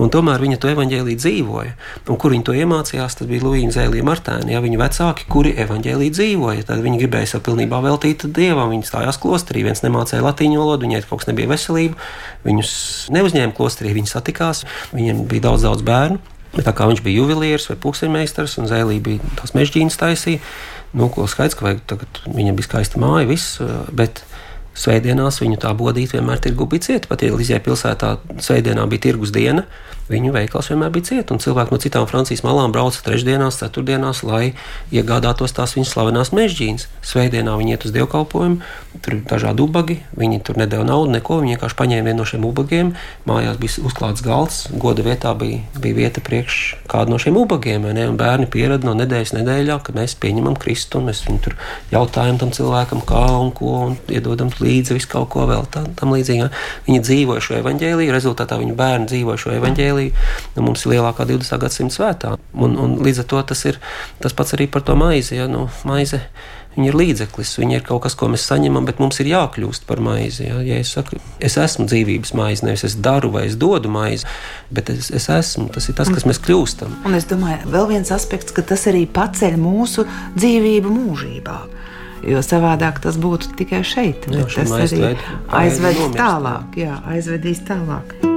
Speaker 4: Un tomēr viņa to evaņģēlīju dzīvoja. Un kur viņi to iemācījās, tas bija Lūija Zēlija Martēna, ja viņa vecāki, kuri evaņģēlīju dzīvoja. Tad viņi gribēja sev pilnībā veltīt dievam, viņi stājās klosterī, viens nemācīja mācīja latīņu valodu, viņai kaut kas nebija veselība. Viņus neuzņēma klosterī, viņi satikās, viņiem bija daudz, daudz bērnu. Bet tā kā viņš bija juvelieris vai pulksteņmeistars un zēlī bija tās mežģīnas taisīja, nu, ko skaidrs, ka vajag tagad viņam bija skaista māja, viss, bet Svētdienās viņu tā bodīt vienmēr tirgu bija cieta. Pat ja Lizijā pilsētā svētdienā bija tirgus diena, viņu veikals vienmēr bija cieta. Un cilvēki no citām Francijas malām brauca trešdienās, ceturtdienās, lai iegādātos tās viņas slavenās mežģīnas. Svētdienā viņi iet uz dievkalpojumu, tur bija dažādi ubagi, viņi tur nedēļa naudu, neko. Viņi vienkārši paņēma vienu no šiem ubagiem, mājās bija uzklāts galds, goda vietā bija, bija vieta priekš kādu no šiem ubagiem. Bērni pierada no nedēļas nedēļā, ka mēs pieņemam Kristu un mēs viņu tur jautājam tam cilvēkam, kā un ko, un iedodam līdzi visu kaut ko vēl tā, tam līdzīgā. Viņi dzīvoja šo evaņģēliju, rezultātā viņu bērni dzīvoja šo evaņģēliju. Nu, mums ir lielākā 20. gadsimta svētā. Un, un līdz ar to tas ir tas pats arī par to maizi. Ja? Nu, maize Viņa ir līdzeklis, viņa ir kaut kas, ko mēs saņemam, bet mums ir jākļūst par maizi. Ja, ja es saku, es esmu dzīvības maize, nevis es daru vai es dodu maizi, bet es, es esmu. Tas ir tas, kas mēs kļūstam.
Speaker 2: Un es domāju, vēl viens aspekts, ka tas arī paceļ mūsu dzīvību mūžībā. Jo savādāk tas būtu tikai šeit.
Speaker 4: Jā,
Speaker 2: tas arī aizved tālāk, jā, aizvedīs tālāk.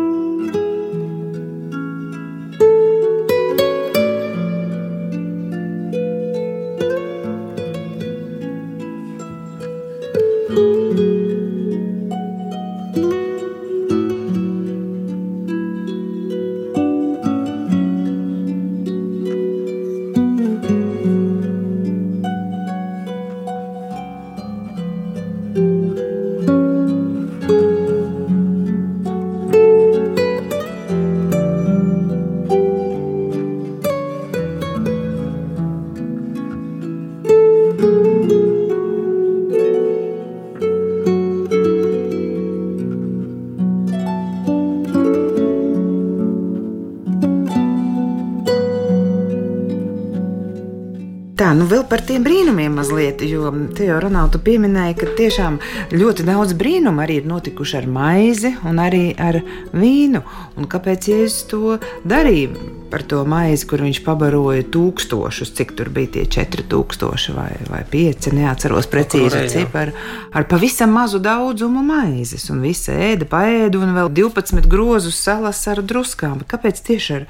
Speaker 2: Par tiem brīnumiem mazliet, jo te jau Ronaldu pieminēja, ka tiešām ļoti daudz brīnumu arī ir notikuši ar maizi un arī ar vīnu. Un kāpēc Jēzus to darīja par to maizi, kur viņš pabaroja tūkstošus, cik tur bija tie 4000 vai, vai 5, neatceros precīzi ciparu, ar pavisam mazu daudzumu maizes. Un visi ēda, paēda un vēl 12 grozus salas ar druskām. Kāpēc tieši ar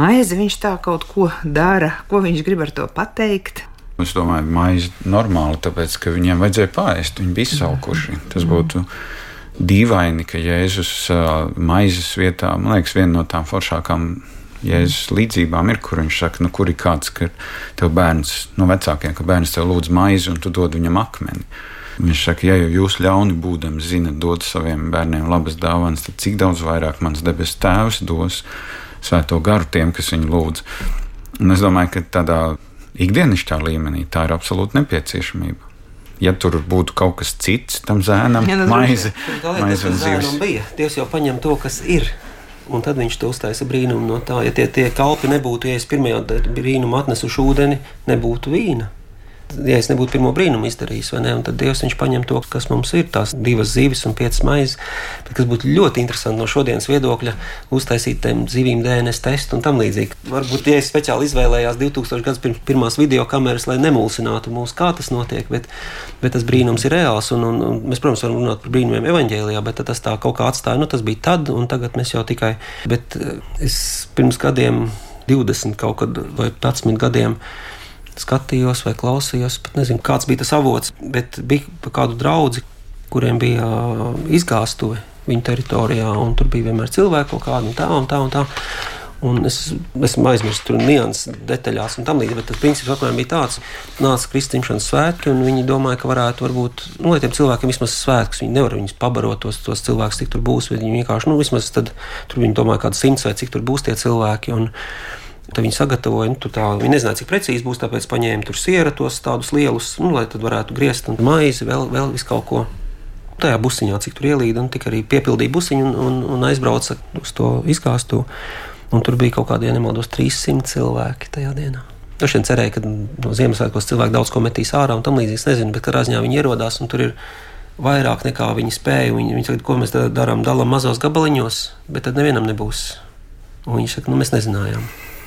Speaker 2: maizi viņš tā kaut ko dara, ko viņš grib ar to pateikt?
Speaker 3: Es domāju, maize normāli, tāpēc, ka viņiem vajadzēja pāriest. Viņi bija izsalkuši. Tas būtu dīvaini, ka Jēzus maizes vietā, man liekas, viena no tām foršākām Jēzus līdzībām ir, kur viņš saka, nu, kur ir kāds, ka tev bērns, no vecākiem, ka bērns tev lūdz maizi un tu dod viņam akmeni. Viņš saka, ja jau jūs ļauni būdami zinat, dod saviem bērniem labas dāvanas, tad cik daudz vairāk mans debesu tēvs dos svēto garu tiem, kas viņu lūdz. Un es domāju, ka tādā ikdienišķā līmenī tā ir absolūti nepieciešamība. Ja tur būtu kaut kas cits tam zēnam, ja, maize,
Speaker 4: maize un zivs. Bija. Dievs jau paņem to, kas ir. Un tad viņš to uztaisa brīnumu no tā. Ja tie, tie kalpi nebūtu, ja es pirmajā brīnumā atnesuši ūdeni, nebūtu vīna ja es nebūtu pirmo brīnumu izdarījis, ne, tad Dievs paņem to, kas mums ir, tās divas zivis un piecas maizes. Bet kas būtu ļoti interesanti no šodienas viedokļa, uztaisīt tiem zivīm DNS testu un tam līdzīgi. Varbūt tie speciāli izvēlējās 2000 gadus pirms pirmās video kameras, lai nemulsinātu mūs, kā tas notiek, bet, bet tas brīnums ir reāls. Un, un, un mēs, protams, varam runāt par brīnumiem evaņģēlijā, bet tas tā kaut kā atstāja, nu tas bija tad, un tagad mēs jau tikai, bet eh, es pirms gadiem, 20 kaut kad vai 11 gadiem, skatījos vai klausījos. Pat nezinu, kāds bija tas avots, bet bija kādu draugu, kuriem bija izgāstuve viņu teritorijā, un tur bija vienmēr cilvēki kaut kādi un tā un tā. Un tā. Un es esmu aizmirsis tur nianses, detaļās un tam līdzīgi. Bet tas princips apmēram bija tāds, ka nāca kristīšanas svētki, un viņi domāja, ka varētu būt, nu, lai tiem cilvēkiem vismaz svētkus, viņi nevar viņus pabarot tos, tos cilvēkus, cik tur būs. Viņi vienkārši, nu, vismaz tad tur viņi domāja, kādi simts vai cik tur būs tie cilvēki. Un, Tad viņi sagatavoja, nu, tā, viņi nezināja, cik precīzi būs, tāpēc paņēma tur siera tos tādus lielus, nu, lai tad varētu griezt un maizi, vēl, vēl visu kaut ko. Tajā busiņā, cik tur ielīda, un tik arī piepildīja busiņu un, un, un aizbrauca uz to izkāstu. Un tur bija kaut kādi, ja nemaldos, 300 cilvēki tajā dienā. Es šodien cerēju, ka no Ziemassvētkos cilvēki daudz ko metīs ārā un tam līdzīgi. Es nezinu, bet katrā ziņā viņi ierodās un tur ir vairāk nekā viņi spēja. Viņi, viņi saka, ko mēs darām, dalām mazos gabaliņos, bet tad nevienam nebūs. Un viņi saka, nu mēs nezinājām.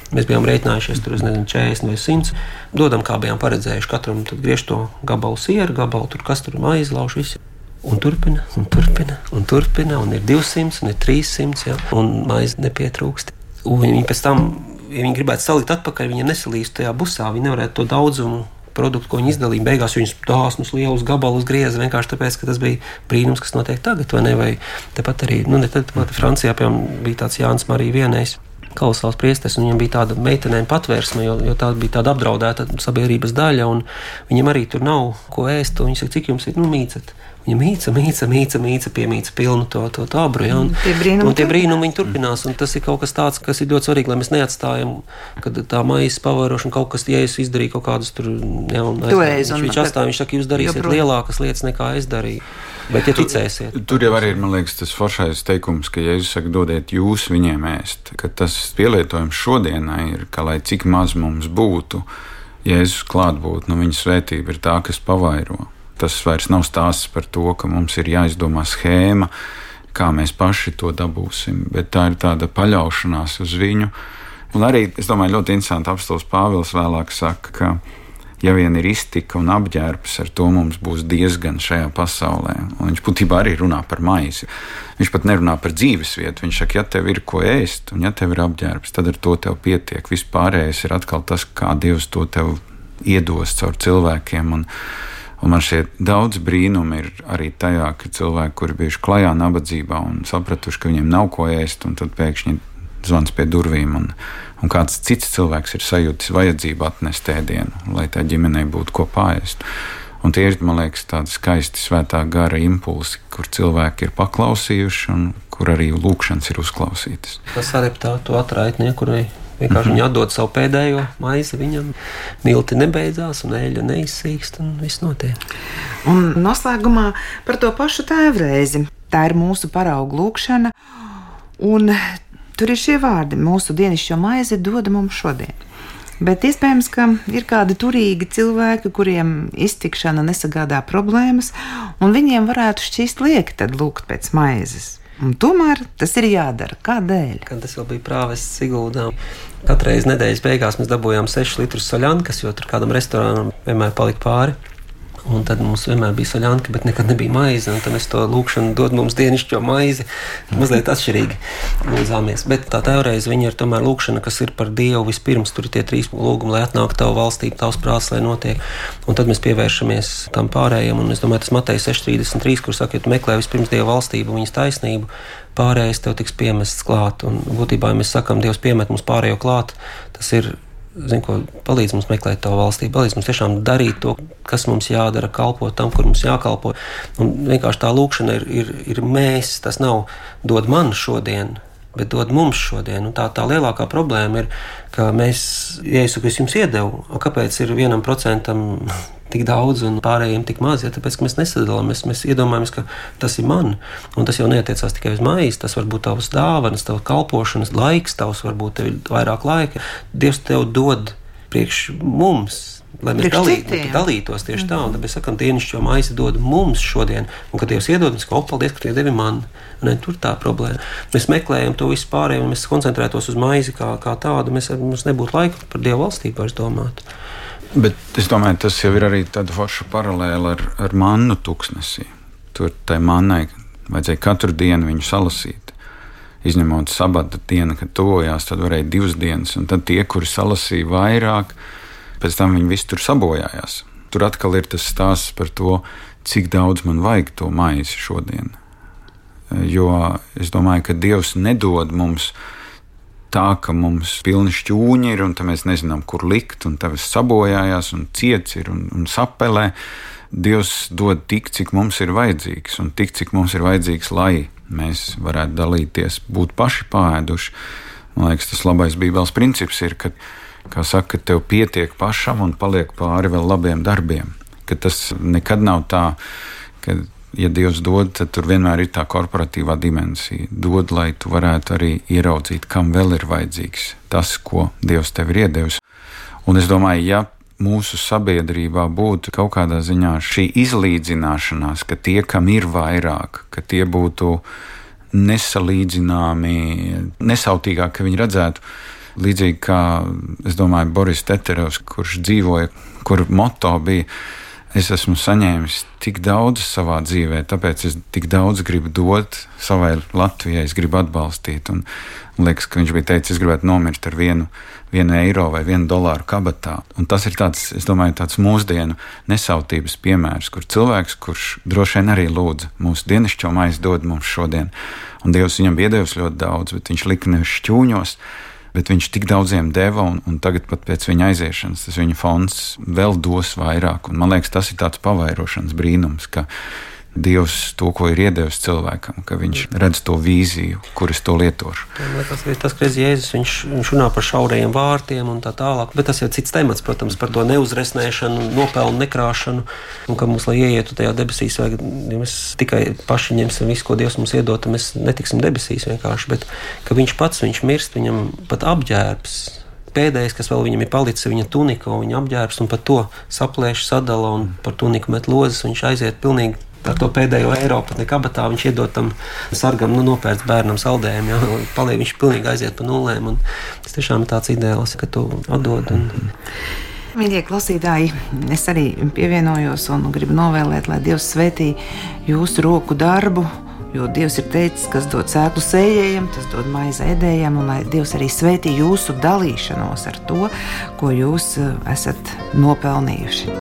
Speaker 4: Mēs bijām rēķinājušies tur nezinu, 40 vai 100. Dodam, kā bijām paredzējuši, katram griež to gabalu sieru, gabalu tur, kas tur maizes lauž. Visu. Un turpina, un turpina, un turpina, un ir 200, un ir 300, ja, un maizes nepietrūkst. Un viņi pēc tam, ja viņi gribētu salikt atpakaļ, viņi nesalīst tajā busā, viņi nevarētu to daudzumu produktu, ko viņi izdalīja. Beigās viņus dāsnus lielus gabalus grieza vienkārši tāpēc, ka tas bija brīnums, kas notiek tagad, vai? Vai tepat arī, nu, ne tad, pat Francijā, piemēram, bija tāds Jānis Marija vienais kolosāls priesteris, un viņam bija tāda meitenēm patvērsme, jo, jo tā bija tāda apdraudēta sabiedrības daļa, un viņam arī tur nav ko ēst. Viņi saka, cik jums ir, nu, mīcat. Viņa mīca, mīca, mīca, mīca piemīca pilnu to, to tābru. Ja, un,
Speaker 2: tie brīnumi,
Speaker 4: un tie brīnumi viņi turpinās. Tas ir kaut kas tāds, kas ir ļoti svarīgi, lai mēs neatstājam, kad tā maisa pavarošana kaut kas, ja es izdarīju kaut kādus tur, ja, un aizgāju, viņš, viņš atstāja, viņš saka, jūs darīsiet lielākas lietas nekā es darīju. Bet, ja ticēsiet,
Speaker 3: tur, tur jau arī ir liekas, tas foršais teikums, ka Jēzus saka, dodiet jūs viņiem ēst. Tas pielietojums šodienai ir, ka lai cik maz mums būtu, Jēzus klātbūt, nu viņa svētība ir tā, kas pavairo. Tas vairs nav stāsts par to, ka mums ir jāizdomā schēma, kā mēs paši to dabūsim, bet tā ir tāda paļaušanās uz viņu. Un arī, es domāju, ļoti interesanti apstāsts Pāvils vēlāk saka, ka ja vien ir iztika un apģērbs, ar to mums būs diezgan šajā pasaulē. Un viņš būtībā arī runā par maizi. Viņš pat nerunā par dzīvesvietu. Viņš saka, ja tev ir ko ēst, un ja tev ir apģērbs, tad ar to tev pietiek. Vispārējais ir atkal tas, kā Dievs to tev iedos caur cilvēkiem. Un, Un man šķiet, daudz brīnumu ir arī tajā, ka cilvēki, kuri bijuši klajā nabadzībā un sapratuši, ka viņiem nav ko ēst, un tad pēkšņi zvans pie durvīm. Un, un kāds cits cilvēks ir sajūtis vajadzību atnest ēdienu, lai tā ģimenei būtu ko pāriest. Un tie ir, man liekas, tādi skaisti svētā gara impulsi, kur cilvēki ir paklausījuši un kur arī lūkšanas ir uzklausītas.
Speaker 4: Tas arī tā, tu atraitnieku, kurai vienkārši mm -hmm. viņi atdod savu pēdējo maizi viņam, milti nebeidzās un eļļa neizsīkst un viss notiek.
Speaker 2: Un noslēgumā par to pašu tēvreizi. Tā ir mūsu paraugu lūkšana, un Tur ir šie vārdi: mūsu dienascho maizi dod mums šodien. Bet iespējams, ka ir kādi turīgi cilvēki, kuriem iztikšana nesagādā problēmas, un viņiem varētu šķist lieki tad lūgt pēc maizes. Un tomēr tas ir jādara. Kādēļ?
Speaker 4: Kad tas vēl bija prāves Siguldā. Katru reizi nedēļas beigās mēs dabūjām 6 litrus saļankas, jo tur kādam restorānam vienmēr palika pāri. Un tad mums vienmēr bija saļanka, bet nekad nebija maize. Tad mēs to lūkšanu dod mums dienascho maizi. Mazliet atšķirīgi lūdzāmies. Bet tā teorēze ir tomēr lūkšana, kas ir par Dievu vispirms. Tur ir tie trīs lūgumi, lai atnāktu tavu valstību, tavs prāts, lai notiek. Un tad mēs pievēršamies tam pārējiem. Un es domāju, tas Matei 6,33, kur saka, ja tu meklē vispirms Dieva valstību, viņas taisnību, pārējais tev tiks piemests klāt. Un būtībā, ja mēs sakām, Dievs piemet mums pārējo klāt, tas ir zin, ko, palīdz mums meklēt to valstību, palīdz mums tiešām darīt to, kas mums jādara, kalpot tam, kur mums jākalpo. Un vienkārši tā lūkšana ir, ir, ir mēs, tas nav dod man šodien. Bet dod mums šodien. Un tā, tā lielākā problēma ir, ka mēs, ja es jums iedevu, kāpēc ir vienam procentam tik daudz un pārējiem tik maz, ja tāpēc, mēs nesadalām, mēs, iedomājamies, ka tas ir man, un tas jau neatiecās tikai uz maizi, tas var būt tavs dāvanas, tavs kalpošanas laiks, tavs varbūt tev ir vairāk laika. Dievs tev dod priekš mums. Lai mēs dalī, dalītos tieši tā, un tad mēs sakām, dienascho maizi dod mums šodien, un kad Dievs iedod, mēs sakām, paldies, ka tie devi man. Ne, tur tā problēma. Mēs meklējam to visu pārējo, un mēs koncentrētos uz maizi kā, kā tādu. Mēs, mums nebūtu laika par Dievu valstību vairs domāt.
Speaker 3: Bet es domāju, tas jau ir arī tāda forša paralēla ar, ar mannu tuksnesī. Tur tai mannai vajadzēja katru dienu viņu salasīt. Izņemot sabata dienu, kad tojās, tad varēja divas dienas, un tad tie, kuri salasīja vairāk, pēc tam viņi visi tur sabojājās. Tur atkal ir tas stāsts par to, cik daudz man vajag to maizi šodien. Jo es domāju, ka Dievs nedod mums tā, ka mums pilni šķūņi ir un mēs nezinām, kur likt, un tas sabojājās, un ciets ir un, un sapelē. Dievs dod tik, cik mums ir vajadzīgs, un tik, cik mums ir vajadzīgs, lai mēs varētu dalīties, būt paši pāēduši. Man liekas, tas labais Bībeles princips ir, ka, kā saka, ka tev pietiek pašam un paliek pāri vēl labiem darbiem. Ka tas nekad nav tā, ka ja Dievs dod, tad tur vienmēr ir tā korporatīvā dimensija. Dod, lai tu varētu arī ieraudzīt, kam vēl ir vajadzīgs tas, ko Dievs tev ir iedevis. Un es domāju, ja mūsu sabiedrībā būtu kaut kādā ziņā šī izlīdzināšanās, ka tie, kam ir vairāk, ka tie būtu nesalīdzināmi, nesautīgāk, ka viņi redzētu. Līdzīgi kā, es domāju, Boris Teterovs, kurš dzīvoja, kur moto bija es esmu saņēmis tik daudz savā dzīvē, tāpēc es tik daudz gribu dot savai Latvijai, es gribu atbalstīt. Un, liekas, ka viņš bija teicis, es gribētu nomirt ar vienu, vienu eiro vai vienu dolāru kabatā. Un tas ir tāds, es domāju, tāds mūsdienu nesautības piemērs, kur cilvēks, kurš droši vien arī lūdza mūsu dienascho maizi dod mums šodien, un Dievs viņam bija devis ļoti daudz, bet viņš lika nevis šķūņos bet viņš tik daudziem deva, un, un tagad pat pēc viņa aiziešanas tas viņa fonds vēl dos vairāk. Un man liekas, tas ir tāds pavairošanas brīnums, ka Dievs to, ko ir iedevis cilvēkam, ka viņš redz to vīziju, kuras to lietošu.
Speaker 4: Tas ir tas, ka Jēzus viņš, viņš runā par šaurajiem vārtiem un tā tālāk, bet tas ir cits temats, protams, par to neuzresnēšanu, nopelnu nekrāšanu, un ka mums, lai ieietu tajā debesīs, vajag, ja mēs tikai paši ņemsim visu, ko Dievs mums iedod, tad mēs netiksim debesīs vienkārši, bet ka viņš pats, viņš mirst, viņam pat apģērbs pēdējais, kas vēl viņam ir palicis, ir viņa tunika, viņa apģērbs, un par to saplēš, sadala un par tuniku met lozes. Viņš aiziet pilnīgi ar to pēdējo eiro pat nekabatā viņš iedod tam sargam, nu, nopērts bērnam saldējumu, ja, paliek viņš pilnīgi aiziet pa nulēm. Tas tiešām ir tāds ideāls, ka tu atdod. Un,
Speaker 2: Mīļie klausītāji, es arī pievienojos un gribu novēlēt, lai Dievs svētī jūsu roku darbu. Jo Dievs ir teicis, kas dod sēklu sējējiem, tas dod maizi ēdējiem, un lai Dievs arī svētī jūsu dalīšanos ar to, ko jūs eh, esat nopelnījuši.